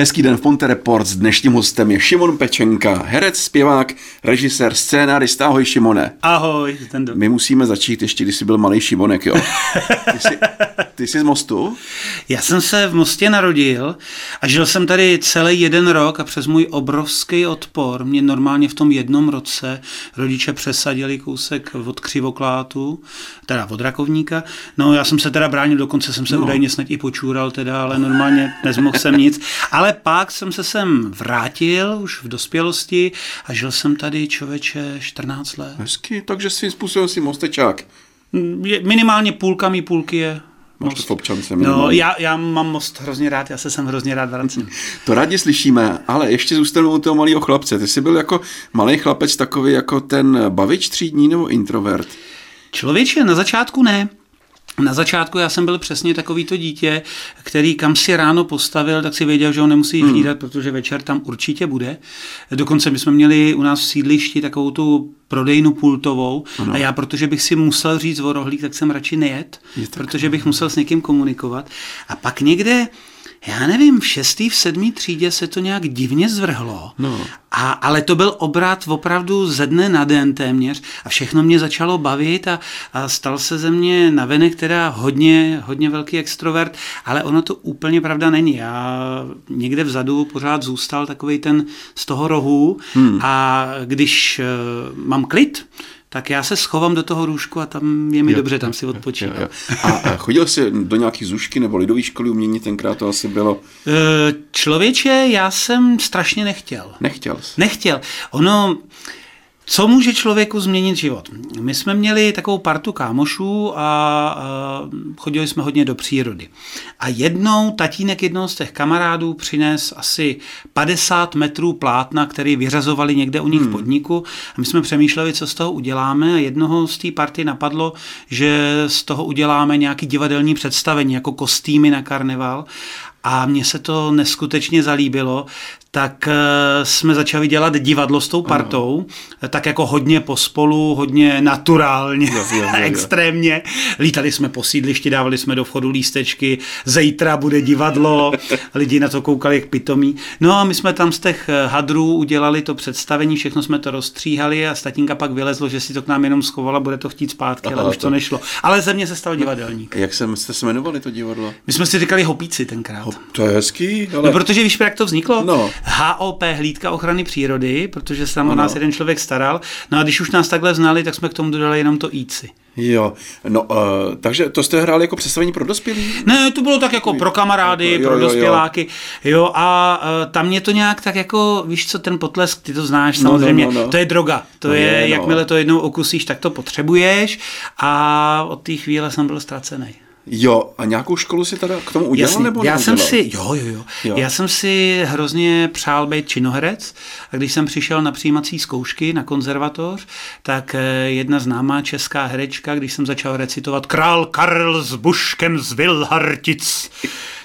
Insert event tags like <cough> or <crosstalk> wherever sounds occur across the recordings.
Hezký den v Ponte Report. S dnešním hostem je Šimon Pečenka, herec, zpěvák, režisér, scénárista. Ahoj Šimone. Ahoj. Ten My musíme začít ještě, když jsi byl malý Šimonek, jo. <laughs> Ty jsi, ty jsi z Mostu? Já jsem se v Mostě narodil a žil jsem tady celý jeden rok a přes můj obrovský odpor mě normálně v tom jednom roce rodiče přesadili kousek od křivoklátu, teda od rakovníka. No já jsem se teda bránil, dokonce jsem se no. údajně snad i počůral teda, ale normálně nezmohl jsem nic. Ale pak jsem se sem vrátil už v dospělosti a žil jsem tady člověče 14 let. Hezky, takže svým způsobem si mostečák. Minimálně půlka mi půlky je Máš most. to v občance. No, já, já mám most hrozně rád, já se jsem hrozně rád vracím. <laughs> To rádi slyšíme, ale ještě zůstanu u toho malého chlapce. Ty jsi byl jako malý chlapec takový jako ten bavič třídní nebo introvert? Člověče, na začátku ne. Na začátku já jsem byl přesně takový to dítě, který kam si ráno postavil, tak si věděl, že ho nemusí hmm. hlídat, protože večer tam určitě bude. Dokonce my jsme měli u nás v sídlišti takovou tu prodejnu pultovou ano. a já, protože bych si musel říct o rohlík, tak jsem radši nejet, protože bych musel s někým komunikovat. A pak někde já nevím, v šestý, v sedmý třídě se to nějak divně zvrhlo, no. a, ale to byl obrat opravdu ze dne na den téměř a všechno mě začalo bavit a, a stal se ze mě navenek teda hodně, hodně velký extrovert, ale ono to úplně pravda není. Já někde vzadu pořád zůstal takový ten z toho rohu hmm. a když uh, mám klid, tak já se schovám do toho růžku a tam je mi jo, dobře, tam si odpočívám. Jo, jo. A chodil jsi do nějaký zušky nebo lidové školy umění, tenkrát to asi bylo? E, člověče, já jsem strašně nechtěl. Nechtěl jsi? Nechtěl. Ono, co může člověku změnit život? My jsme měli takovou partu kámošů a, a chodili jsme hodně do přírody. A jednou tatínek jednoho z těch kamarádů přines asi 50 metrů plátna, který vyřazovali někde u nich hmm. v podniku. A my jsme přemýšleli, co z toho uděláme. A jednoho z té party napadlo, že z toho uděláme nějaký divadelní představení, jako kostýmy na karneval a mně se to neskutečně zalíbilo, tak eh, jsme začali dělat divadlo s tou partou, ano. tak jako hodně pospolu, hodně naturálně, jo, jo, jo, <laughs> extrémně. Lítali jsme po sídlišti, dávali jsme do vchodu lístečky, zítra bude divadlo, lidi na to koukali jak pitomí. No a my jsme tam z těch eh, hadrů udělali to představení, všechno jsme to rozstříhali a statínka pak vylezlo, že si to k nám jenom schovala, bude to chtít zpátky, Aha, ale už to nešlo. Ale ze mě se stal divadelník. Jak se, jste se jmenovali to divadlo? My jsme si říkali hopíci tenkrát. Hop, to je hezký, ale... No, protože víš, jak to vzniklo? No. HOP, hlídka ochrany přírody, protože se tam o nás jeden člověk staral. No a když už nás takhle znali, tak jsme k tomu dodali jenom to íci. Jo, no, uh, takže to jste hráli jako představení pro dospělé? Ne, to bylo tak jako pro kamarády, jo, jo, pro dospěláky, jo, jo a uh, tam mě to nějak tak jako, víš co, ten potlesk, ty to znáš no, samozřejmě, no, no, no. to je droga, to no, je, je no. jakmile to jednou okusíš, tak to potřebuješ a od té chvíle jsem byl ztracený. Jo, a nějakou školu si teda k tomu udělal Jasně, nebo já jsem si, jo, jo, jo, jo. Já jsem si hrozně přál být činoherec a když jsem přišel na přijímací zkoušky na konzervatoř, tak eh, jedna známá česká herečka, když jsem začal recitovat Král Karl s Buškem z Vilhartic,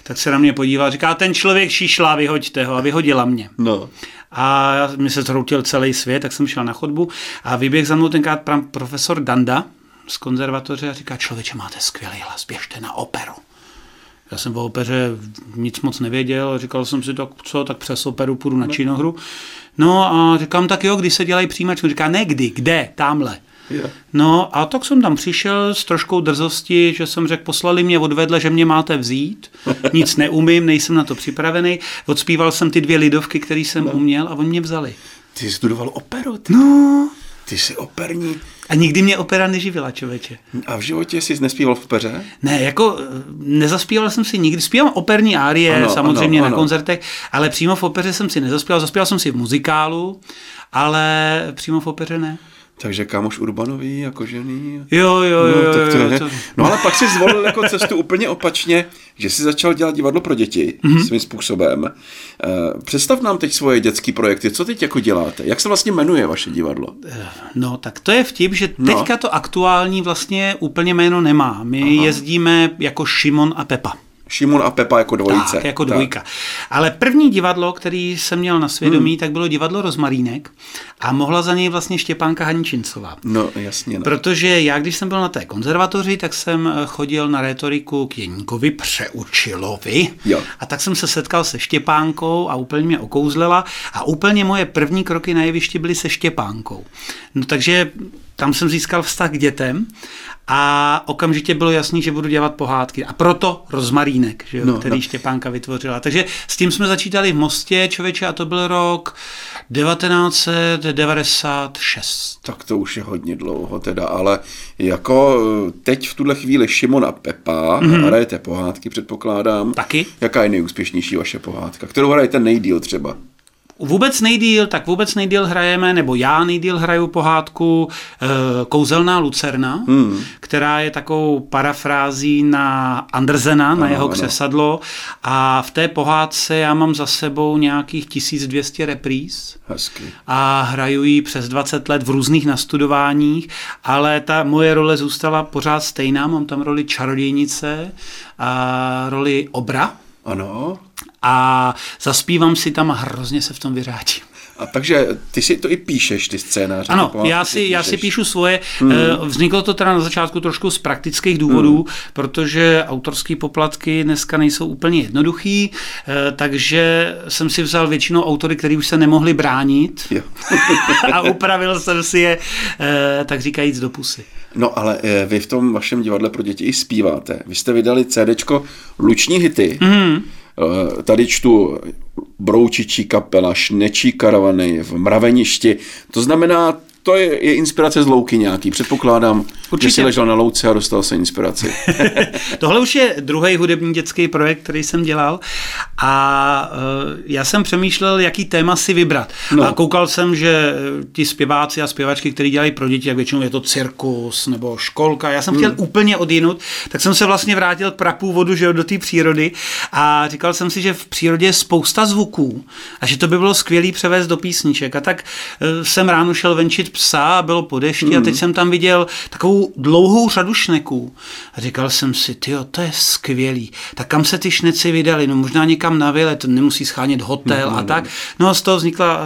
tak se na mě podíval, říká, ten člověk šišlá, vyhoďte ho a vyhodila mě. No. A mi se zhroutil celý svět, tak jsem šel na chodbu a vyběh za mnou tenkrát profesor Danda, z konzervatoře a říká, člověče, máte skvělý hlas, běžte na operu. Já jsem o opeře nic moc nevěděl, říkal jsem si, tak co, tak přes operu půjdu na no. činohru. No a říkám, tak jo, kdy se dělají přijímačky? Říká, ne kdy, kde, tamhle. Yeah. No a tak jsem tam přišel s troškou drzosti, že jsem řekl, poslali mě odvedle, že mě máte vzít, nic <laughs> neumím, nejsem na to připravený. Odspíval jsem ty dvě lidovky, které jsem no. uměl a oni mě vzali. Ty jsi studoval operu? Ty. No. Ty jsi operní. A nikdy mě opera neživila, člověče. A v životě jsi nespíval v opeře? Ne, jako eh, nezaspíval jsem si nikdy. Zpívám operní árie ano, samozřejmě ano, na ano. koncertech, ale přímo v opeře jsem si nezaspíval. Zaspíval jsem si v muzikálu, ale přímo v opeře ne. Takže kámoš Urbanový jako žený. Jo, jo, no, jo. Tak to je, to... No ale pak si zvolil jako cestu úplně opačně, že jsi začal dělat divadlo pro děti mm-hmm. svým způsobem. Eh, představ nám teď svoje dětské projekty. Co teď jako děláte? Jak se vlastně jmenuje vaše divadlo? Eh, no, tak to je vtip, že no. teďka to aktuální vlastně úplně jméno nemá. My Aha. jezdíme jako Šimon a Pepa. Šimon a Pepa jako dvojice. Tak, jako dvojka. Tak. Ale první divadlo, který jsem měl na svědomí, hmm. tak bylo divadlo Rozmarínek a mohla za něj vlastně Štěpánka Haničincová. No, jasně. No. Protože já, když jsem byl na té konzervatoři, tak jsem eh, chodil na retoriku k Jeníkovi Přeučilovi jo. a tak jsem se setkal se Štěpánkou a úplně mě okouzlela a úplně moje první kroky na jevišti byly se Štěpánkou. No takže tam jsem získal vztah k dětem a okamžitě bylo jasný, že budu dělat pohádky. A proto rozmarínek, že jo, no, který no. Štěpánka vytvořila. Takže s tím jsme začítali v Mostě, člověče, a to byl rok 1996. Tak to už je hodně dlouho teda, ale jako eh, teď v tuhle chvíli Šimon a Pepa mm-hmm. hrajete pohádky, předpokládám. Taky. Jaká je nejúspěšnější vaše pohádka? Kterou hrajete nejdíl třeba? Vůbec nejdíl, tak vůbec nejdíl hrajeme, nebo já nejdíl hraju pohádku e, Kouzelná Lucerna, hmm. která je takovou parafrází na Andersena, ano, na jeho ano. křesadlo a v té pohádce já mám za sebou nějakých 1200 repríz Hezky. a hraju ji přes 20 let v různých nastudováních, ale ta moje role zůstala pořád stejná, mám tam roli čarodějnice a roli obra. Ano a zaspívám si tam a hrozně se v tom vyřádím. A takže ty si to i píšeš, ty scénáře. Ano, já si, já si píšu svoje. Hmm. Eh, vzniklo to teda na začátku trošku z praktických důvodů, hmm. protože autorské poplatky dneska nejsou úplně jednoduchý, eh, takže jsem si vzal většinou autory, který už se nemohli bránit jo. <laughs> a upravil jsem si je, eh, tak říkajíc, do pusy. No ale vy v tom vašem divadle pro děti i zpíváte. Vy jste vydali CDčko Luční hity. Hmm tady čtu broučičí kapela, šnečí karavany v mraveništi. To znamená, to je, je inspirace z louky nějaký, předpokládám, Určitě. že si ležel na louce a dostal se inspiraci. <laughs> Tohle už je druhý hudební dětský projekt, který jsem dělal a uh, já jsem přemýšlel, jaký téma si vybrat. No. A koukal jsem, že eh, ti zpěváci a zpěvačky, kteří dělají pro děti, jak většinou je to cirkus nebo školka, já jsem chtěl hmm. úplně odjinut, tak jsem se vlastně vrátil k prapůvodu, že do té přírody a říkal jsem si, že v přírodě je spousta zvuků a že to by bylo skvělé převést do písniček. A tak uh, jsem ráno šel venčit psa a bylo po dešti mm. a teď hmm. jsem tam viděl takovou dlouhou řadu šneků. A říkal jsem si, ty to je skvělý. Tak kam se ty šneci vydali? No možná někam na to nemusí schánět hotel mm. a tak. No a z toho vznikla uh,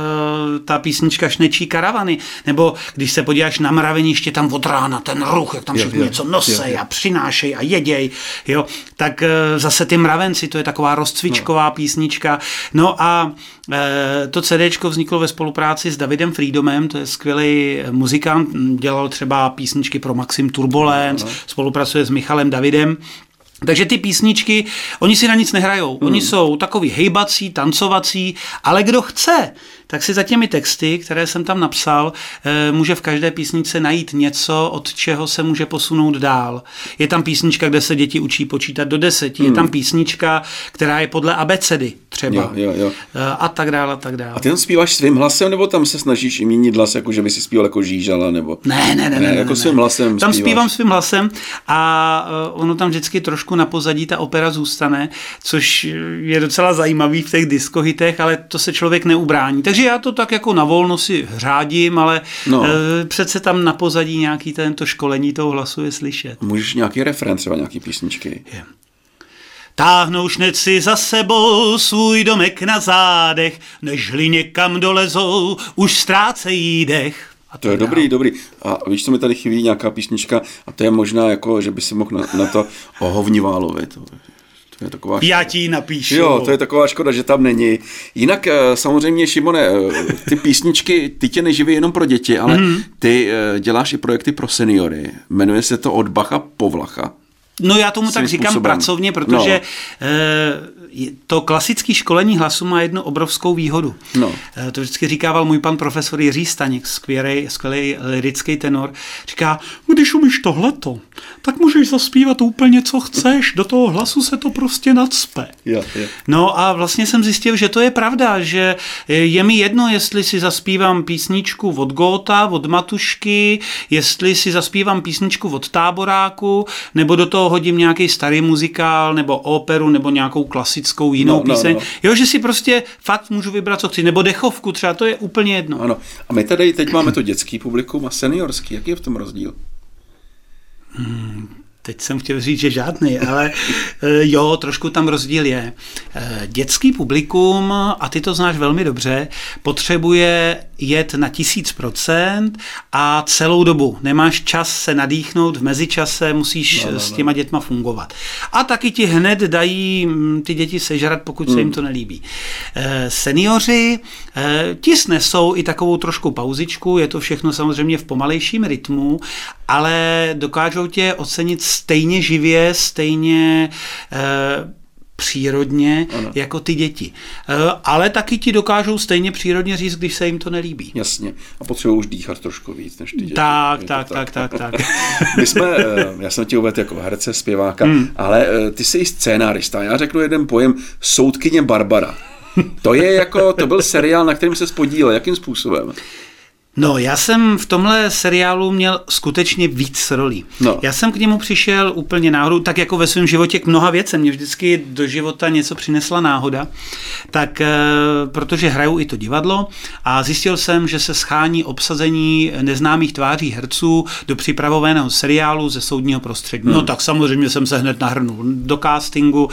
ta písnička Šnečí karavany. Nebo když se podíváš na mraveniště, tam od rána ten ruch, jak tam všichni něco nosej a přinášej a jeděj, jo, tak uh, zase ty mravenci, to je taková rozcvičková no. písnička. No a uh, to CD vzniklo ve spolupráci s Davidem Freedomem, to je skvělý muzikant, dělal třeba písničky pro Maxim Turbulence, no. spolupracuje s Michalem Davidem. Takže ty písničky, oni si na nic nehrajou. Hmm. Oni jsou takový hejbací, tancovací, ale kdo chce, tak si za těmi texty, které jsem tam napsal, eh, může v každé písničce najít něco, od čeho se může posunout dál. Je tam písnička, kde se děti učí počítat do deseti, hmm. je tam písnička, která je podle abecedy třeba jo, jo, jo. Eh, a tak dále, a tak dále. A ty tam zpíváš svým hlasem, nebo tam se snažíš i měnit hlas, jako že by si zpíval jako žížala, nebo... Ne, ne, ne, ne, ne jako ne, svým hlasem Tam zpíváš. zpívám svým hlasem a eh, ono tam vždycky trošku na pozadí ta opera zůstane, což je docela zajímavý v těch diskohitech, ale to se člověk neubrání. Takže já to tak jako na volno si řádím, ale no. e, přece tam na pozadí nějaký tento školení toho hlasu je slyšet. Můžeš nějaký referent, třeba nějaký písničky? Je. Táhnou šneci za sebou svůj domek na zádech, nežli někam dolezou, už ztrácejí dech. A to je dobrý, dobrý. A víš, co mi tady chybí, nějaká písnička, a to je možná jako, že by si mohl na, na to o Hovniválovi. To, je taková škoda. Já ti napíšu. Jo, to je taková škoda, že tam není. Jinak eh, samozřejmě, Šimone, eh, ty písničky, ty tě neživí jenom pro děti, ale mm. ty eh, děláš i projekty pro seniory. Jmenuje se to Od Bacha po Vlacha. No já tomu tak říkám způsobem. pracovně, protože no. to klasické školení hlasu má jednu obrovskou výhodu. No. To vždycky říkával můj pan profesor Jiří Staněk, skvělý, skvělý lirický tenor. Říká, když umíš tohleto, tak můžeš zaspívat úplně, co chceš. Do toho hlasu se to prostě nadspe. Jo, jo. No a vlastně jsem zjistil, že to je pravda, že je mi jedno, jestli si zaspívám písničku od Góta, od Matušky, jestli si zaspívám písničku od Táboráku, nebo do toho hodím nějaký starý muzikál, nebo operu, nebo nějakou klasickou jinou no, píseň. No, no. Jo, že si prostě fakt můžu vybrat, co chci. Nebo dechovku třeba, to je úplně jedno. Ano. A my tady teď máme to dětský publikum a seniorský. Jaký je v tom rozdíl? Hmm, teď jsem chtěl říct, že žádný, ale eh, jo, trošku tam rozdíl je. Eh, dětský publikum, a ty to znáš velmi dobře, potřebuje jet na tisíc procent a celou dobu. Nemáš čas se nadýchnout, v mezičase musíš no, no, no. s těma dětma fungovat. A taky ti hned dají mm, ty děti sežrat, pokud hmm. se jim to nelíbí. Seniori, ti snesou i takovou trošku pauzičku, je to všechno samozřejmě v pomalejším rytmu, ale dokážou tě ocenit stejně živě, stejně eh, přírodně ano. jako ty děti. Eh, ale taky ti dokážou stejně přírodně říct, když se jim to nelíbí. Jasně. A potřebují už dýchat trošku víc než ty děti. Tak, tak, tak, tak, tak, tak. <laughs> My jsme, eh, já jsem tě uvedl jako herce, zpěváka, hmm. ale ty jsi i scénárista. Já řeknu jeden pojem, soudkyně Barbara. To je jako, to byl seriál, na kterým se spodílel. Jakým způsobem? No, já jsem v tomhle seriálu měl skutečně víc rolí. No. Já jsem k němu přišel úplně náhodou, tak jako ve svém životě k mnoha věcem. Mě vždycky do života něco přinesla náhoda. Tak e, protože hraju i to divadlo a zjistil jsem, že se schání obsazení neznámých tváří herců do připravovaného seriálu ze soudního prostředí. Hmm. No tak samozřejmě jsem se hned nahrnul do castingu,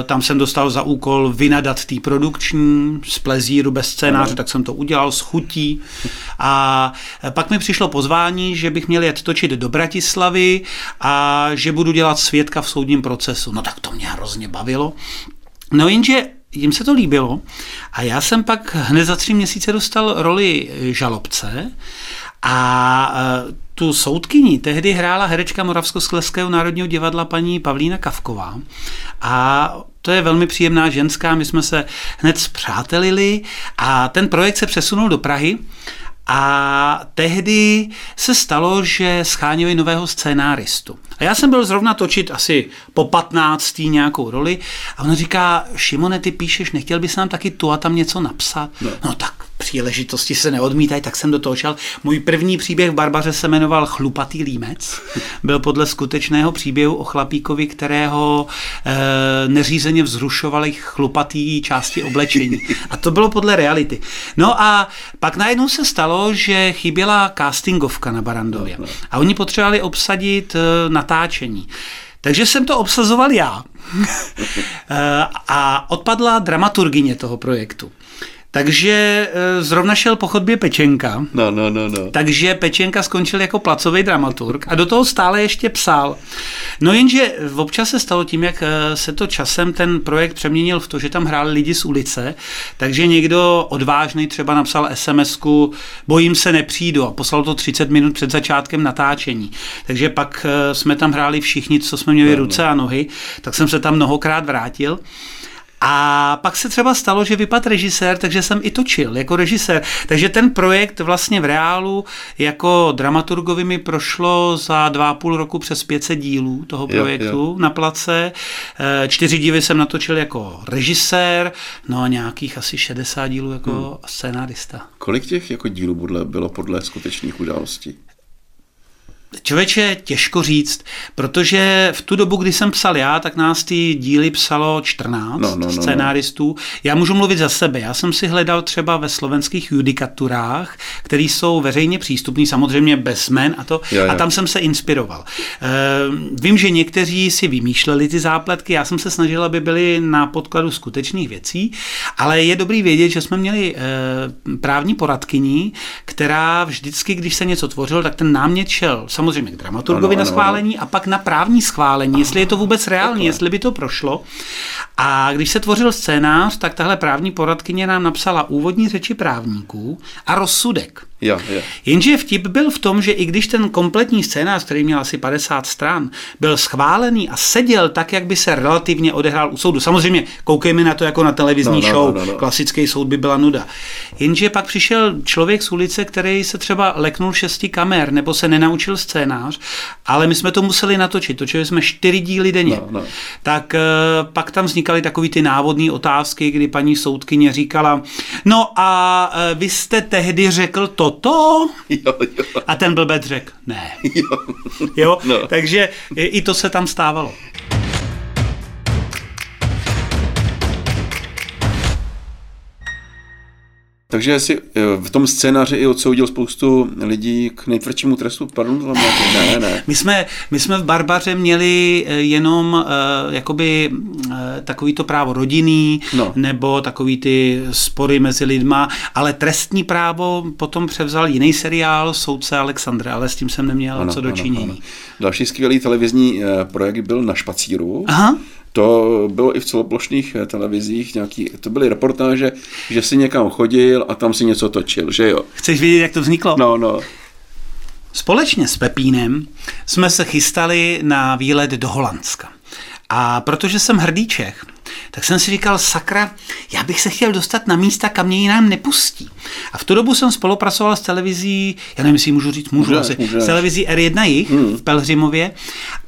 e, tam jsem dostal za úkol vynadat tý produkční z plezíru bez scénáře, hmm. tak jsem to udělal s chutí a pak mi přišlo pozvání, že bych měl jet točit do Bratislavy a že budu dělat svědka v soudním procesu. No tak to mě hrozně bavilo. No jenže jim se to líbilo a já jsem pak hned za tři měsíce dostal roli žalobce a e, tu soudkyni tehdy hrála herečka Moravskosleského národního divadla paní Pavlína Kavková a to je velmi příjemná ženská, my jsme se hned zpřátelili a ten projekt se přesunul do Prahy a tehdy se stalo, že schánili nového scénáristu. A já jsem byl zrovna točit asi po 15. nějakou roli a on říká, Šimone, ty píšeš, nechtěl bys nám taky tu a tam něco napsat? No, no tak příležitosti se neodmítají, tak jsem do toho šel. Můj první příběh v Barbaře se jmenoval Chlupatý límec. Byl podle skutečného příběhu o chlapíkovi, kterého e, neřízeně vzrušovali chlupatý části oblečení. A to bylo podle reality. No a pak najednou se stalo, že chyběla castingovka na Barandově. A oni potřebovali obsadit e, natáčení. Takže jsem to obsazoval já. <laughs> E, a odpadla dramaturgině toho projektu. Takže eh, zrovna šel po chodbě Pečenka. No, no, no, no. Takže Pečenka skončil jako placový dramaturg a do toho stále ještě psal. No jenže občas se stalo tím, jak eh, se to časem ten projekt přeměnil v to, že tam hráli lidi z ulice, takže někdo odvážný třeba napsal sms bojím se nepřijdu a poslal to 30 minut před začátkem natáčení. Takže pak eh, jsme tam hráli všichni, co jsme měli no, ruce no. a nohy, tak jsem se tam mnohokrát vrátil. A pak se třeba stalo, že vypadl režisér, takže jsem i točil jako režisér. Takže ten projekt vlastně v reálu jako dramaturgovi mi prošlo za dva a půl roku přes 500 dílů toho projektu jo, jo. na place. Eh, čtyři díly jsem natočil jako režisér, no a nějakých asi 60 dílů jako hmm. scénárista. Kolik těch jako dílů bylo podle skutečných událostí? Člověče, těžko říct, protože v tu dobu, kdy jsem psal já, tak nás ty díly psalo 14 no, no, no, scénáristů. No. Já můžu mluvit za sebe. Já jsem si hledal třeba ve slovenských judikaturách, které jsou veřejně přístupné, samozřejmě bez jmen a to, jo, jo. a tam jsem se inspiroval. E, vím, že někteří si vymýšleli ty zápletky, já jsem se snažil, aby byly na podkladu skutečných věcí, ale je dobrý vědět, že jsme měli e, právní poradkyní, která vždycky, když se něco tvořil, tak ten námět šel samozřejmě k dramaturgovi ano, na schválení ano, ano. a pak na právní schválení, jestli je to vůbec reálně, Takhle. jestli by to prošlo. A když se tvořil scénář, tak tahle právní poradkyně nám napsala úvodní řeči právníků a rozsudek. Jo, jo. Jenže vtip byl v tom, že i když ten kompletní scénář, který měl asi 50 stran, byl schválený a seděl tak, jak by se relativně odehrál u soudu. Samozřejmě koukejme na to jako na televizní no, no, show, no, no, no. klasický soud by byla nuda. Jenže pak přišel člověk z ulice, který se třeba leknul šesti kamer nebo se nenaučil scénář, ale my jsme to museli natočit. Točili jsme čtyři díly denně. No, no. Tak uh, pak tam vznikaly takový ty návodné otázky, kdy paní soudkyně říkala, no a uh, vy jste tehdy řekl to toto? Jo, jo. A ten blbec řekl, ne. Jo. jo? No. Takže i to se tam stávalo. Takže si eh, v tom scénáři i odsoudil spoustu lidí k nejtvrdšímu trestu? Pardon, ne, ne. <laughs> My jsme, my jsme v Barbaře měli eh, jenom uh, jakoby uh, takový to právo rodinný, no. nebo takový ty spory mezi lidma, ale trestní právo potom převzal jiný seriál Soudce Alexandra, ale s tím jsem neměl ano, co dočinění. Ano, ano. Další skvělý televizní projekt byl Na špacíru. Aha. To bylo i v celoplošných eh, televizích, nějaký, to byly reportáže, že si někam chodil a tam si něco točil, že jo? Chceš vědět, jak to vzniklo? No, no. Společně s Pepínem jsme se chystali na výlet do Holandska. A protože jsem hrdý Čech, tak jsem si říkal, sakra, já bych se chtěl dostat na místa, kam mě jinam nepustí. A v tu dobu jsem spolupracoval s televizí, já nevím, jestli můžu říct, můžu, může, asi, může. s televizí R1 jich hmm. v Pelhřimově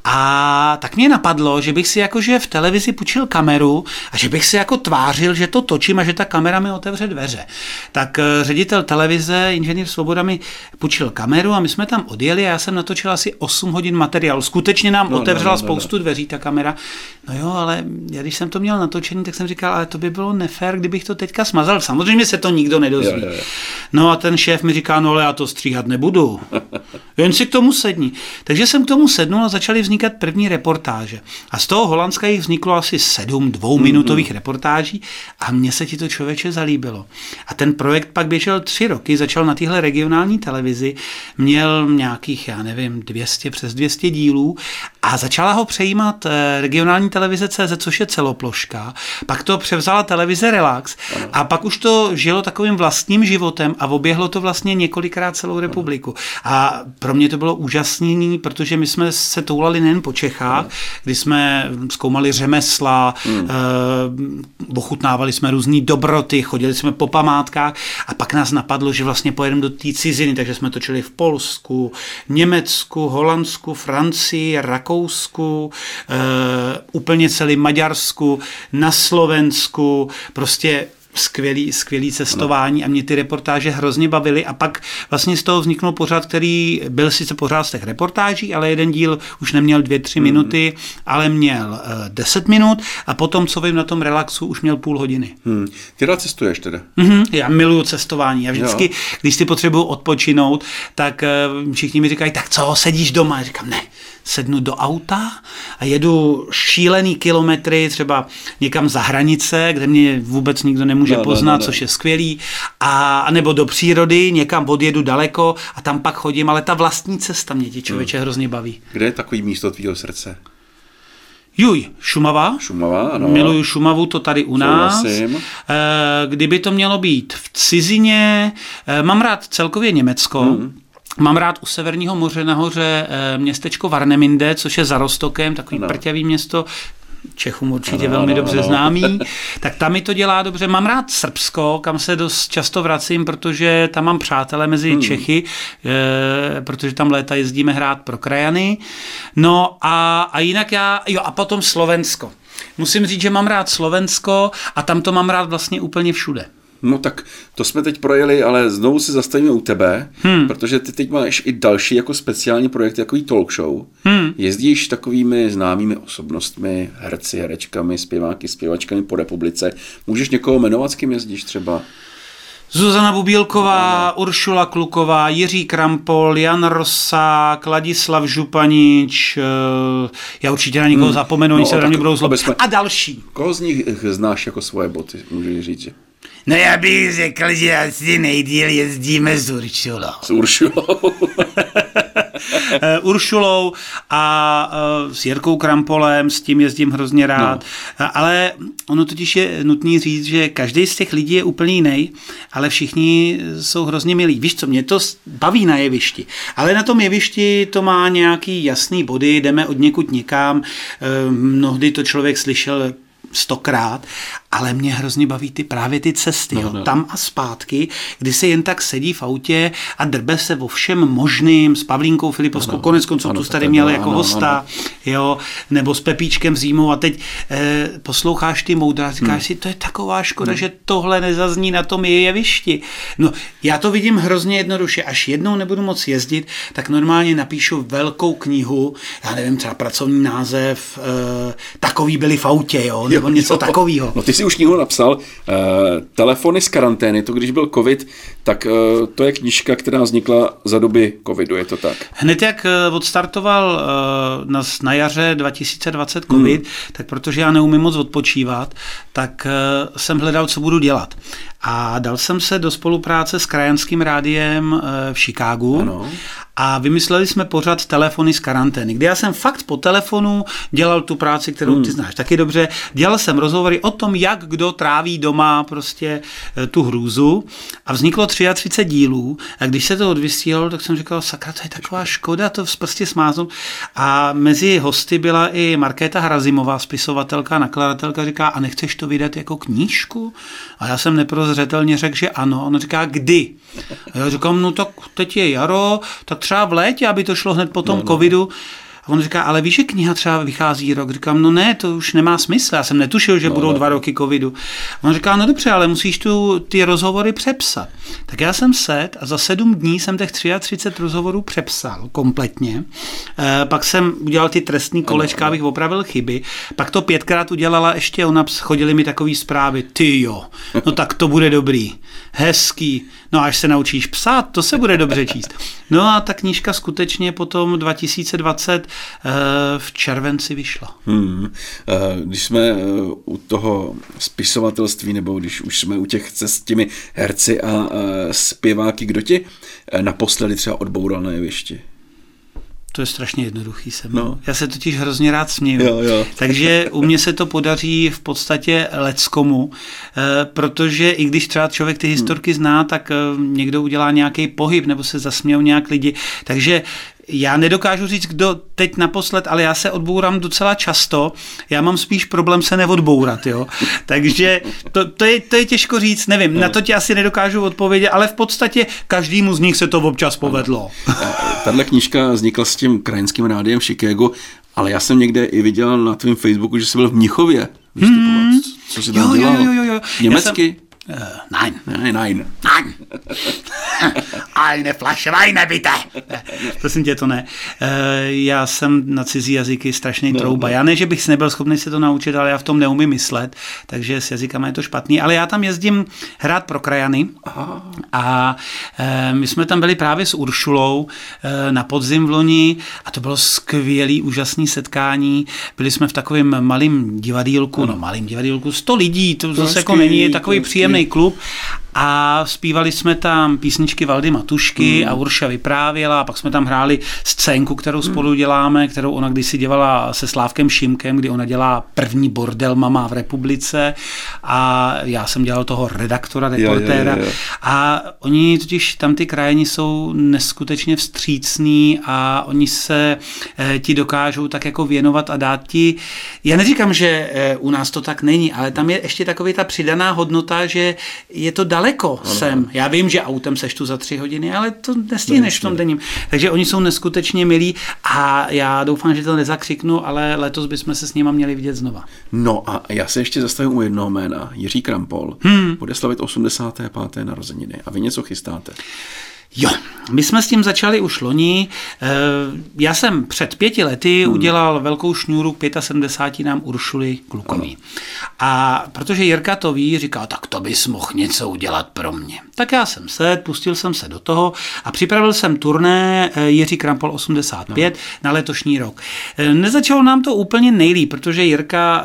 a tak mě napadlo, že bych si jakože v televizi půjčil kameru a že bych si jako tvářil, že to točím a že ta kamera mi otevře dveře. Tak eh, ředitel televize, inženýr Svoboda mi půjčil kameru a my jsme tam odjeli a já jsem natočil asi 8 hodin materiálu. Skutečně nám no, otevřela no, no, spoustu no. dveří ta kamera. No jo, ale já když jsem to měl natočený, tak jsem říkal, ale to by bylo nefér, kdybych to teďka smazal. Samozřejmě se to nikdo nedozví. Jo, jo, jo. No a ten šéf mi říká, no ale já to stříhat nebudu. <laughs> Jen si k tomu sedni. Takže jsem k tomu sednul a začali vznikat vznikat první reportáže. A z toho Holandska jich vzniklo asi sedm dvouminutových mm-hmm. reportáží a mně se ti to člověče zalíbilo. A ten projekt pak běžel tři roky, začal na téhle regionální televizi, měl nějakých, já nevím, 200, přes 200 dílů a začala ho přejímat eh, regionální televize CZ, což je celoploška. Pak to převzala televize Relax a pak už to žilo takovým vlastním životem a oběhlo to vlastně několikrát celou republiku. A pro mě to bylo úžasný, protože my jsme se toulali nejen po Čechách, kdy jsme zkoumali řemesla, hmm. eh, ochutnávali jsme různé dobroty, chodili jsme po památkách a pak nás napadlo, že vlastně pojedeme do té ciziny, takže jsme točili v Polsku, Německu, Holandsku, Francii, Rakousku, eh, úplně celý Maďarsku, na Slovensku, prostě skvělý, skvělý cestování a mě ty reportáže hrozně bavily a pak vlastně z toho vzniknul pořád, který byl sice pořád z těch reportáží, ale jeden díl už neměl dvě, tři mm. minuty, ale měl uh, deset minut a potom, co vím na tom relaxu, už měl půl hodiny. Hmm. Ty rád cestuješ teda? Mm-hmm, já miluju cestování. Já vždycky, jo. když si potřebuju odpočinout, tak uh, všichni mi říkají, tak co, sedíš doma? Já říkám, ne, sednu do auta a jedu šílený kilometry třeba někam za hranice, kde mě vůbec nikdo nemůže no, poznat, no, no, no. což je skvělý, a nebo do přírody, někam odjedu daleko a tam pak chodím, ale ta vlastní cesta mě ti člověče hmm. hrozně baví. Kde je takový místo tvýho srdce? Juj, Šumava. Šumava, ano. Miluju Šumavu, to tady u nás. Souhlasím. Eh, kdyby to mělo být v cizině, eh, mám rád celkově Německo. Hmm. Mám rád u Severního moře nahoře eh, městečko Varneminde, což je za Rostokem, takový no. prťavý město, Čechům určitě ano, velmi ano, dobře ano. známý, <laughs> tak tam mi to dělá dobře. Mám rád Srbsko, kam se dost často vracím, protože tam mám přátele mezi hmm. Čechy, e, protože tam léta jezdíme hrát pro krajany. No a, a jinak já, jo a potom Slovensko. Musím říct, že mám rád Slovensko a tam to mám rád vlastně úplně všude. No tak to jsme teď projeli, ale znovu se zastavíme u tebe, hmm. protože ty teď máš i další jako speciální projekt, jako talk show. Hmm. Jezdíš takovými známými osobnostmi, herci, herečkami, zpěváky, zpěvačkami po republice. Můžeš někoho jmenovat, s kým jezdíš třeba? Zuzana Bubílková, no. Uršula Kluková, Jiří Krampol, Jan Rosák, Ladislav Županič, eh, já určitě na někoho hmm. zapomenu, no, oni se na mě budou zlobit. Jsme... A další. Koho z nich znáš jako svoje boty, můžeš říct? Že... No já bych řekl, že asi nejdíl jezdíme s Uršulou. S Uršulou. <laughs> Eh, Uršulou a eh, s Jirkou Krampolem, s tím jezdím hrozně rád. No. Ale ono totiž je nutný říct, že každý z těch lidí je úplně jiný, ale všichni jsou hrozně milí. Víš co, mě to baví na jevišti, ale na tom jevišti to má nějaký jasný body, jdeme od někud někam, mnohdy to člověk slyšel stokrát, ale mě hrozně baví ty právě ty cesty, no, jo, no. tam a zpátky, kdy se jen tak sedí v autě a drbe se o všem možným s Pavlínkou Filipovskou, no, no. konec konců tu tady měl jako no, hosta, no, no. jo, nebo s Pepíčkem zimou a teď eh, posloucháš ty moudra, říkáš hmm. si, to je taková škoda, hmm. že tohle nezazní na tom jevišti. No, já to vidím hrozně jednoduše, až jednou nebudu moc jezdit, tak normálně napíšu velkou knihu, já nevím, třeba pracovní název, eh, takový byli v autě, jo, nebo něco takového. No ty si už knihu napsal, uh, telefony z karantény, to když byl covid, tak uh, to je knižka, která vznikla za doby covidu, je to tak? Hned jak odstartoval uh, na, na jaře 2020 covid, hmm. tak protože já neumím moc odpočívat, tak jsem hledal, co budu dělat. A dal jsem se do spolupráce s krajanským rádiem v Chicagu ano a vymysleli jsme pořád telefony z karantény, kdy já jsem fakt po telefonu dělal tu práci, kterou ty hmm. znáš taky dobře. Dělal jsem rozhovory o tom, jak kdo tráví doma prostě eh, tu hrůzu a vzniklo 33 dílů a když se to odvysílalo, tak jsem říkal, sakra, to je taková škoda to prostě smáznout. A mezi hosty byla i Markéta Hrazimová, spisovatelka, nakladatelka, říká, a nechceš to vydat jako knížku? A já jsem neprozřetelně řekl, že ano. Ona říká, kdy? A já říkám, no tak teď je jaro, tak třeba v létě, aby to šlo hned po tom no, no. covidu. A on říká, ale víš, že kniha třeba vychází rok? Říkám, no ne, to už nemá smysl, já jsem netušil, že no, budou no. dva roky covidu. A on říká, no dobře, ale musíš tu ty rozhovory přepsat. Tak já jsem set a za sedm dní jsem těch 33 rozhovorů přepsal kompletně. E, pak jsem udělal ty trestní kolečka, abych opravil chyby. Pak to pětkrát udělala ještě, ona chodili mi takové zprávy, ty jo, no tak to bude dobrý, hezký, no až se naučíš psát, to se bude dobře číst. No a ta knížka skutečně potom 2020 Eh, v červenci vyšla. Hmm. Eh, když jsme eh, u toho spisovatelství, nebo když už jsme u těch s těmi herci a zpěváky, kdo ti naposledy třeba odboural na jevišti? To je strašně jednoduchý se no. Já se totiž hrozně rád směju. Jo, jo. Takže u mě se to podaří v podstatě leckomu, protože i když třeba člověk ty historky zná, tak někdo udělá nějaký pohyb nebo se zasmějou nějak lidi. Takže já nedokážu říct, kdo teď naposled, ale já se odbourám docela často. Já mám spíš problém se neodbourat, jo. <laughs> Takže to, to, je, to je těžko říct, nevím, no. na to ti asi nedokážu odpovědět, ale v podstatě každému z nich se to občas povedlo. Tahle knížka vznikla s tím krajinským rádiem v Chicago, ale já jsem někde i viděl na tvém Facebooku, že jsi byl v Mnichově Hmm. Co jsi tam jo, dělal? Jo, jo, jo. Německy? Uh, nein. Nein, nein. <laughs> Nein. Eine Flasche Weine, bitte. Prosím tě, to ne. Uh, já jsem na cizí jazyky strašný no, trouba. Já ne, že bych nebyl schopný se to naučit, ale já v tom neumím myslet, takže s jazykama je to špatný. Ale já tam jezdím hrát pro krajany Aha. a uh, my jsme tam byli právě s Uršulou na podzim v loni a to bylo skvělý, úžasný setkání. Byli jsme v takovém malém divadílku, no malým divadílku, 100 lidí, to zase jako není takový příjemný příjemný klub a zpívali jsme tam písničky Valdy Matušky mm. a Urša vyprávěla a pak jsme tam hráli scénku, kterou mm. spolu děláme, kterou ona kdysi dělala se Slávkem Šimkem, kdy ona dělá první bordel mama v republice a já jsem dělal toho redaktora, reportéra jo, jo, jo. a oni totiž tam ty krajiny jsou neskutečně vstřícní a oni se e, ti dokážou tak jako věnovat a dát ti, já neříkám, že e, u nás to tak není, ale tam je ještě takový ta přidaná hodnota, že je to daleko daleko ano. sem. Já vím, že autem seš tu za tři hodiny, ale to nestihneš v tom denním. Takže oni jsou neskutečně milí a já doufám, že to nezakřiknu, ale letos bychom se s nimi měli vidět znova. No a já se ještě zastavím u jednoho jména. Jiří Krampol hmm. bude slavit 85. narozeniny. A vy něco chystáte? Jo, my jsme s tím začali už loni. Eh, já jsem před pěti lety hmm. udělal velkou šňůru k 75 nám Uršuli Klukový. A protože Jirka to ví, říkal, tak to bys mohl něco udělat pro mě. Tak já jsem se, pustil jsem se do toho a připravil jsem turné eh, Jiří Krampol 85 no. na letošní rok. Eh, nezačalo nám to úplně nejlíp, protože Jirka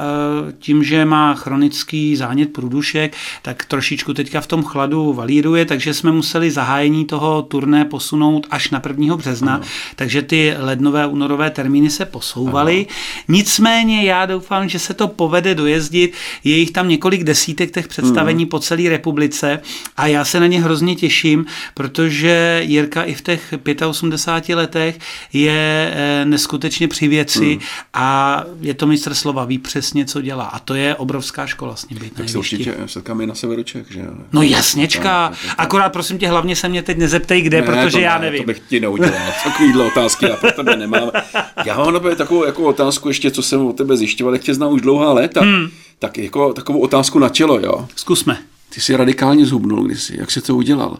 tím, že má chronický zánět průdušek, tak trošičku teďka v tom chladu valíruje, takže jsme museli zahájení toho turné posunout až na 1. března, ano. takže ty lednové, únorové termíny se posouvaly. Ano. Nicméně já doufám, že se to povede dojezdit. Je jich tam několik desítek těch představení ano. po celé republice a já se na ně hrozně těším, protože Jirka i v těch 85 letech je eh, neskutečně při věci ano. a je to mistr slova, ví přesně, co dělá. A to je obrovská škola s ním být Tak se určitě setkáme na severu Čech, že No jasněčka. Akorát prosím tě, hlavně se mě teď nezeptej, zeptej kde, ne, protože to já ne, nevím. To bych ti neudělal. Takovýhle otázky já pro tebe nemám. Já mám na takovou jako otázku ještě, co jsem o tebe zjišťoval, jak tě znám už dlouhá léta. Hmm. Tak jako takovou otázku na tělo, jo. Zkusme. Ty jsi radikálně zhubnul kdysi. Jak jsi to udělal?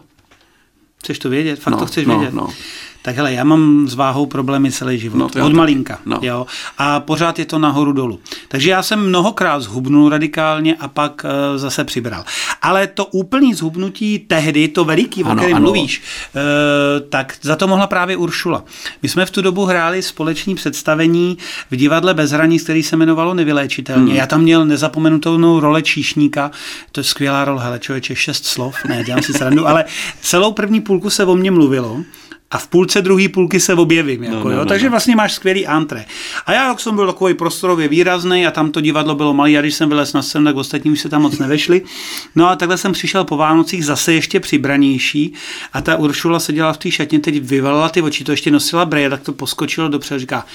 Chceš to vědět? Fakt no, to chceš no, vědět? No. Tak hele, já mám s váhou problémy celý život. No, já od malinka. No. Jo. A pořád je to nahoru dolů. Takže já jsem mnohokrát zhubnul radikálně a pak uh, zase přibral. Ale to úplný zhubnutí tehdy, to veliký, o Ano, kterém ano. mluvíš, uh, tak za to mohla právě Uršula. My jsme v tu dobu hráli společné představení v divadle Bez hranic, který se jmenovalo Nevyléčitelně. Hmm. Já tam měl nezapomenutelnou role číšníka, to je skvělá role, hele člověče, šest slov, ne, dělám si srandu, ale celou první půlku se o mně mluvilo a v půlce druhé půlky se objevím. Jako, no, no, jo? no, Takže no. vlastně máš skvělý antré. A já, jak jsem byl takový prostorově výrazný a tam to divadlo bylo malé, a když jsem vylez na scénu, tak ostatní už se tam moc nevešli. No a takhle jsem přišel po Vánocích zase ještě přibranější a ta Uršula seděla v té šatně, teď vyvalila ty oči, to ještě nosila breje, tak to poskočilo dopředu a říká,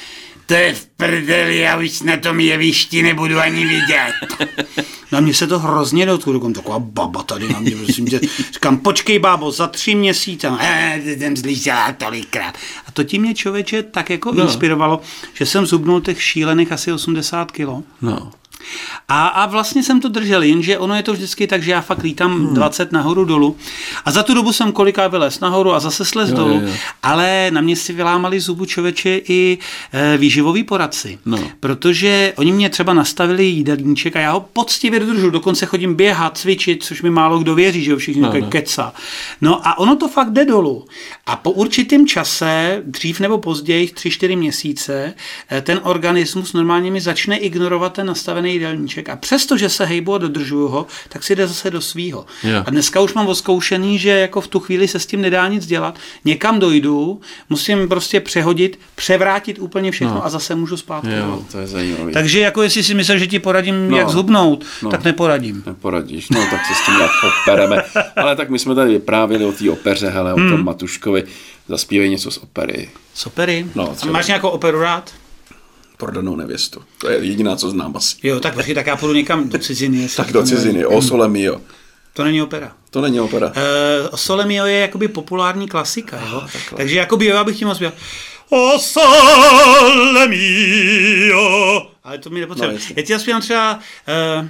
to je v prdeli, já už na tom jevišti nebudu ani vidět. <laughs> Na mě se to hrozně dotklo, taková baba tady na mě, prosím tě. Říkám, počkej bábo, za tři měsíce, eh, jsem slyšela tolikrát. A to ti mě člověče tak jako no. inspirovalo, že jsem zubnul těch šílených asi 80 kilo. No. A, a vlastně jsem to držel, jenže ono je to vždycky tak, že já fakt lítám hmm. 20 nahoru dolů a za tu dobu jsem koliká vylez nahoru a zase slez Jo, dolů, jo, jo. ale na mě si vylámali zubu člověče i e, výživoví poradci, No. protože oni mě třeba nastavili jídelníček a já ho poctivě dodržu, dokonce chodím běhat, cvičit, což mi málo kdo věří, že jo, všichni No, no, keca. No a ono to fakt jde dolů. A po určitém čase, dřív nebo později, 3-4 měsíce, eh, ten organismus normálně mi začne ignorovat ten nastavený jídelníček. A přesto, že se hejbu a dodržuju ho, tak si jde zase do svýho. Jo. A dneska už mám oskoušený, že jako v tu chvíli se s tím nedá nic dělat. Někam dojdu, musím prostě přehodit, převrátit úplně všechno No. a zase můžu zpátky. Jo, to je zajímavé. Takže jako jestli si myslíš, že ti poradím, No. jak zhubnout, No. tak neporadím. Neporadíš, no tak se s tím nějak opereme. Ale tak my jsme tady vyprávěli o té opeře, hele, o Hmm. tom Matuškovi. Zaspívej něco z opery. Sopery. No, a třeba. máš nějakou operu rád? Prodanou nevěstu. To je jediná, co znám asi. Jo, tak počkej, tak já půjdu někam do ciziny. jestli Tak do ciziny, o Sole Mio. To není opera. To není opera. Uh, Sole Mio je jakoby populární klasika, jo? takhle. Takže jakoby jo, já bych tím zpěval. O sole mio. Ale to mi nepotřebuje. No, jasně. já ti zaspívám třeba... Uh,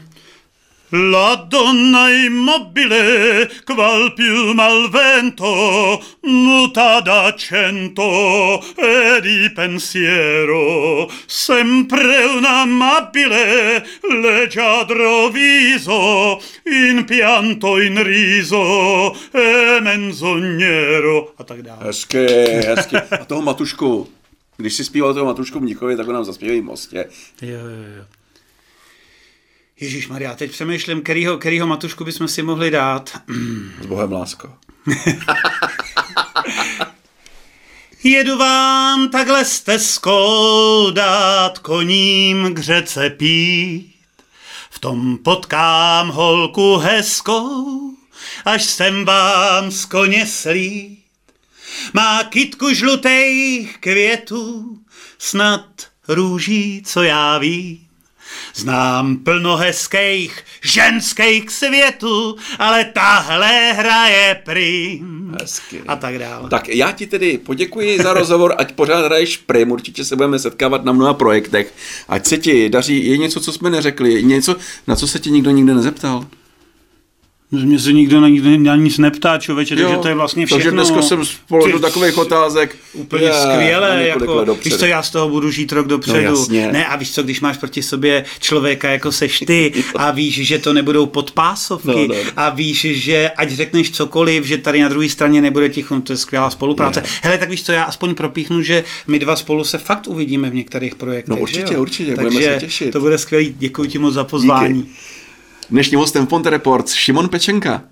La donna immobile, qual più al vento, muta d'accento e di pensiero, sempre un amabile, leggiadro viso, in pianto, in riso e menzognero. <laughs> A tak dále. Hezky, hezky. A toho Matušku, když si zpíval toho Matušku Mnichově, tak ho nám zaspívají v Mostě. Jo, jo, jo. Ježíš Maria, teď přemýšlím, kterýho, kterýho matušku bychom si mohli dát. S Bohem lásko. <laughs> Jedu vám takhle stezkou dát koním k řece pít. V tom potkám holku hezkou, až jsem vám z koně slít. Má kytku žlutých květů, snad růží, co já vím. Znám plno hezkých ženských světů, ale tahle hraje prim. Hezky. A tak dále. Tak já ti tedy poděkuji za rozhovor, ať pořád hraješ prim, určitě se budeme setkávat na mnoha projektech. Ať se ti daří, je něco, co jsme neřekli, je něco, na co se ti nikdo nikde nezeptal. Mě se nikdo na, na nic neptá, člověče, takže to je vlastně všechno. Takže dneska jsem Ty- takových otázek. Úplně je, skvěle, jako, víš co, já z toho budu žít rok dopředu. No jasně. ne, a víš co, když máš proti sobě člověka jako seš ty <laughs> a víš, že to nebudou podpásovky No, no, no. a víš, že ať řekneš cokoliv, že tady na druhé straně nebude ticho, no to je skvělá spolupráce. Je. Hele, tak víš co, já aspoň propíchnu, že my dva spolu se fakt uvidíme v některých projektech. No určitě, jo? určitě, Takže budeme se těšit. to bude skvělý, děkuji ti moc za pozvání. Dnešním hostem Ponte Reports Šimon Pečenka.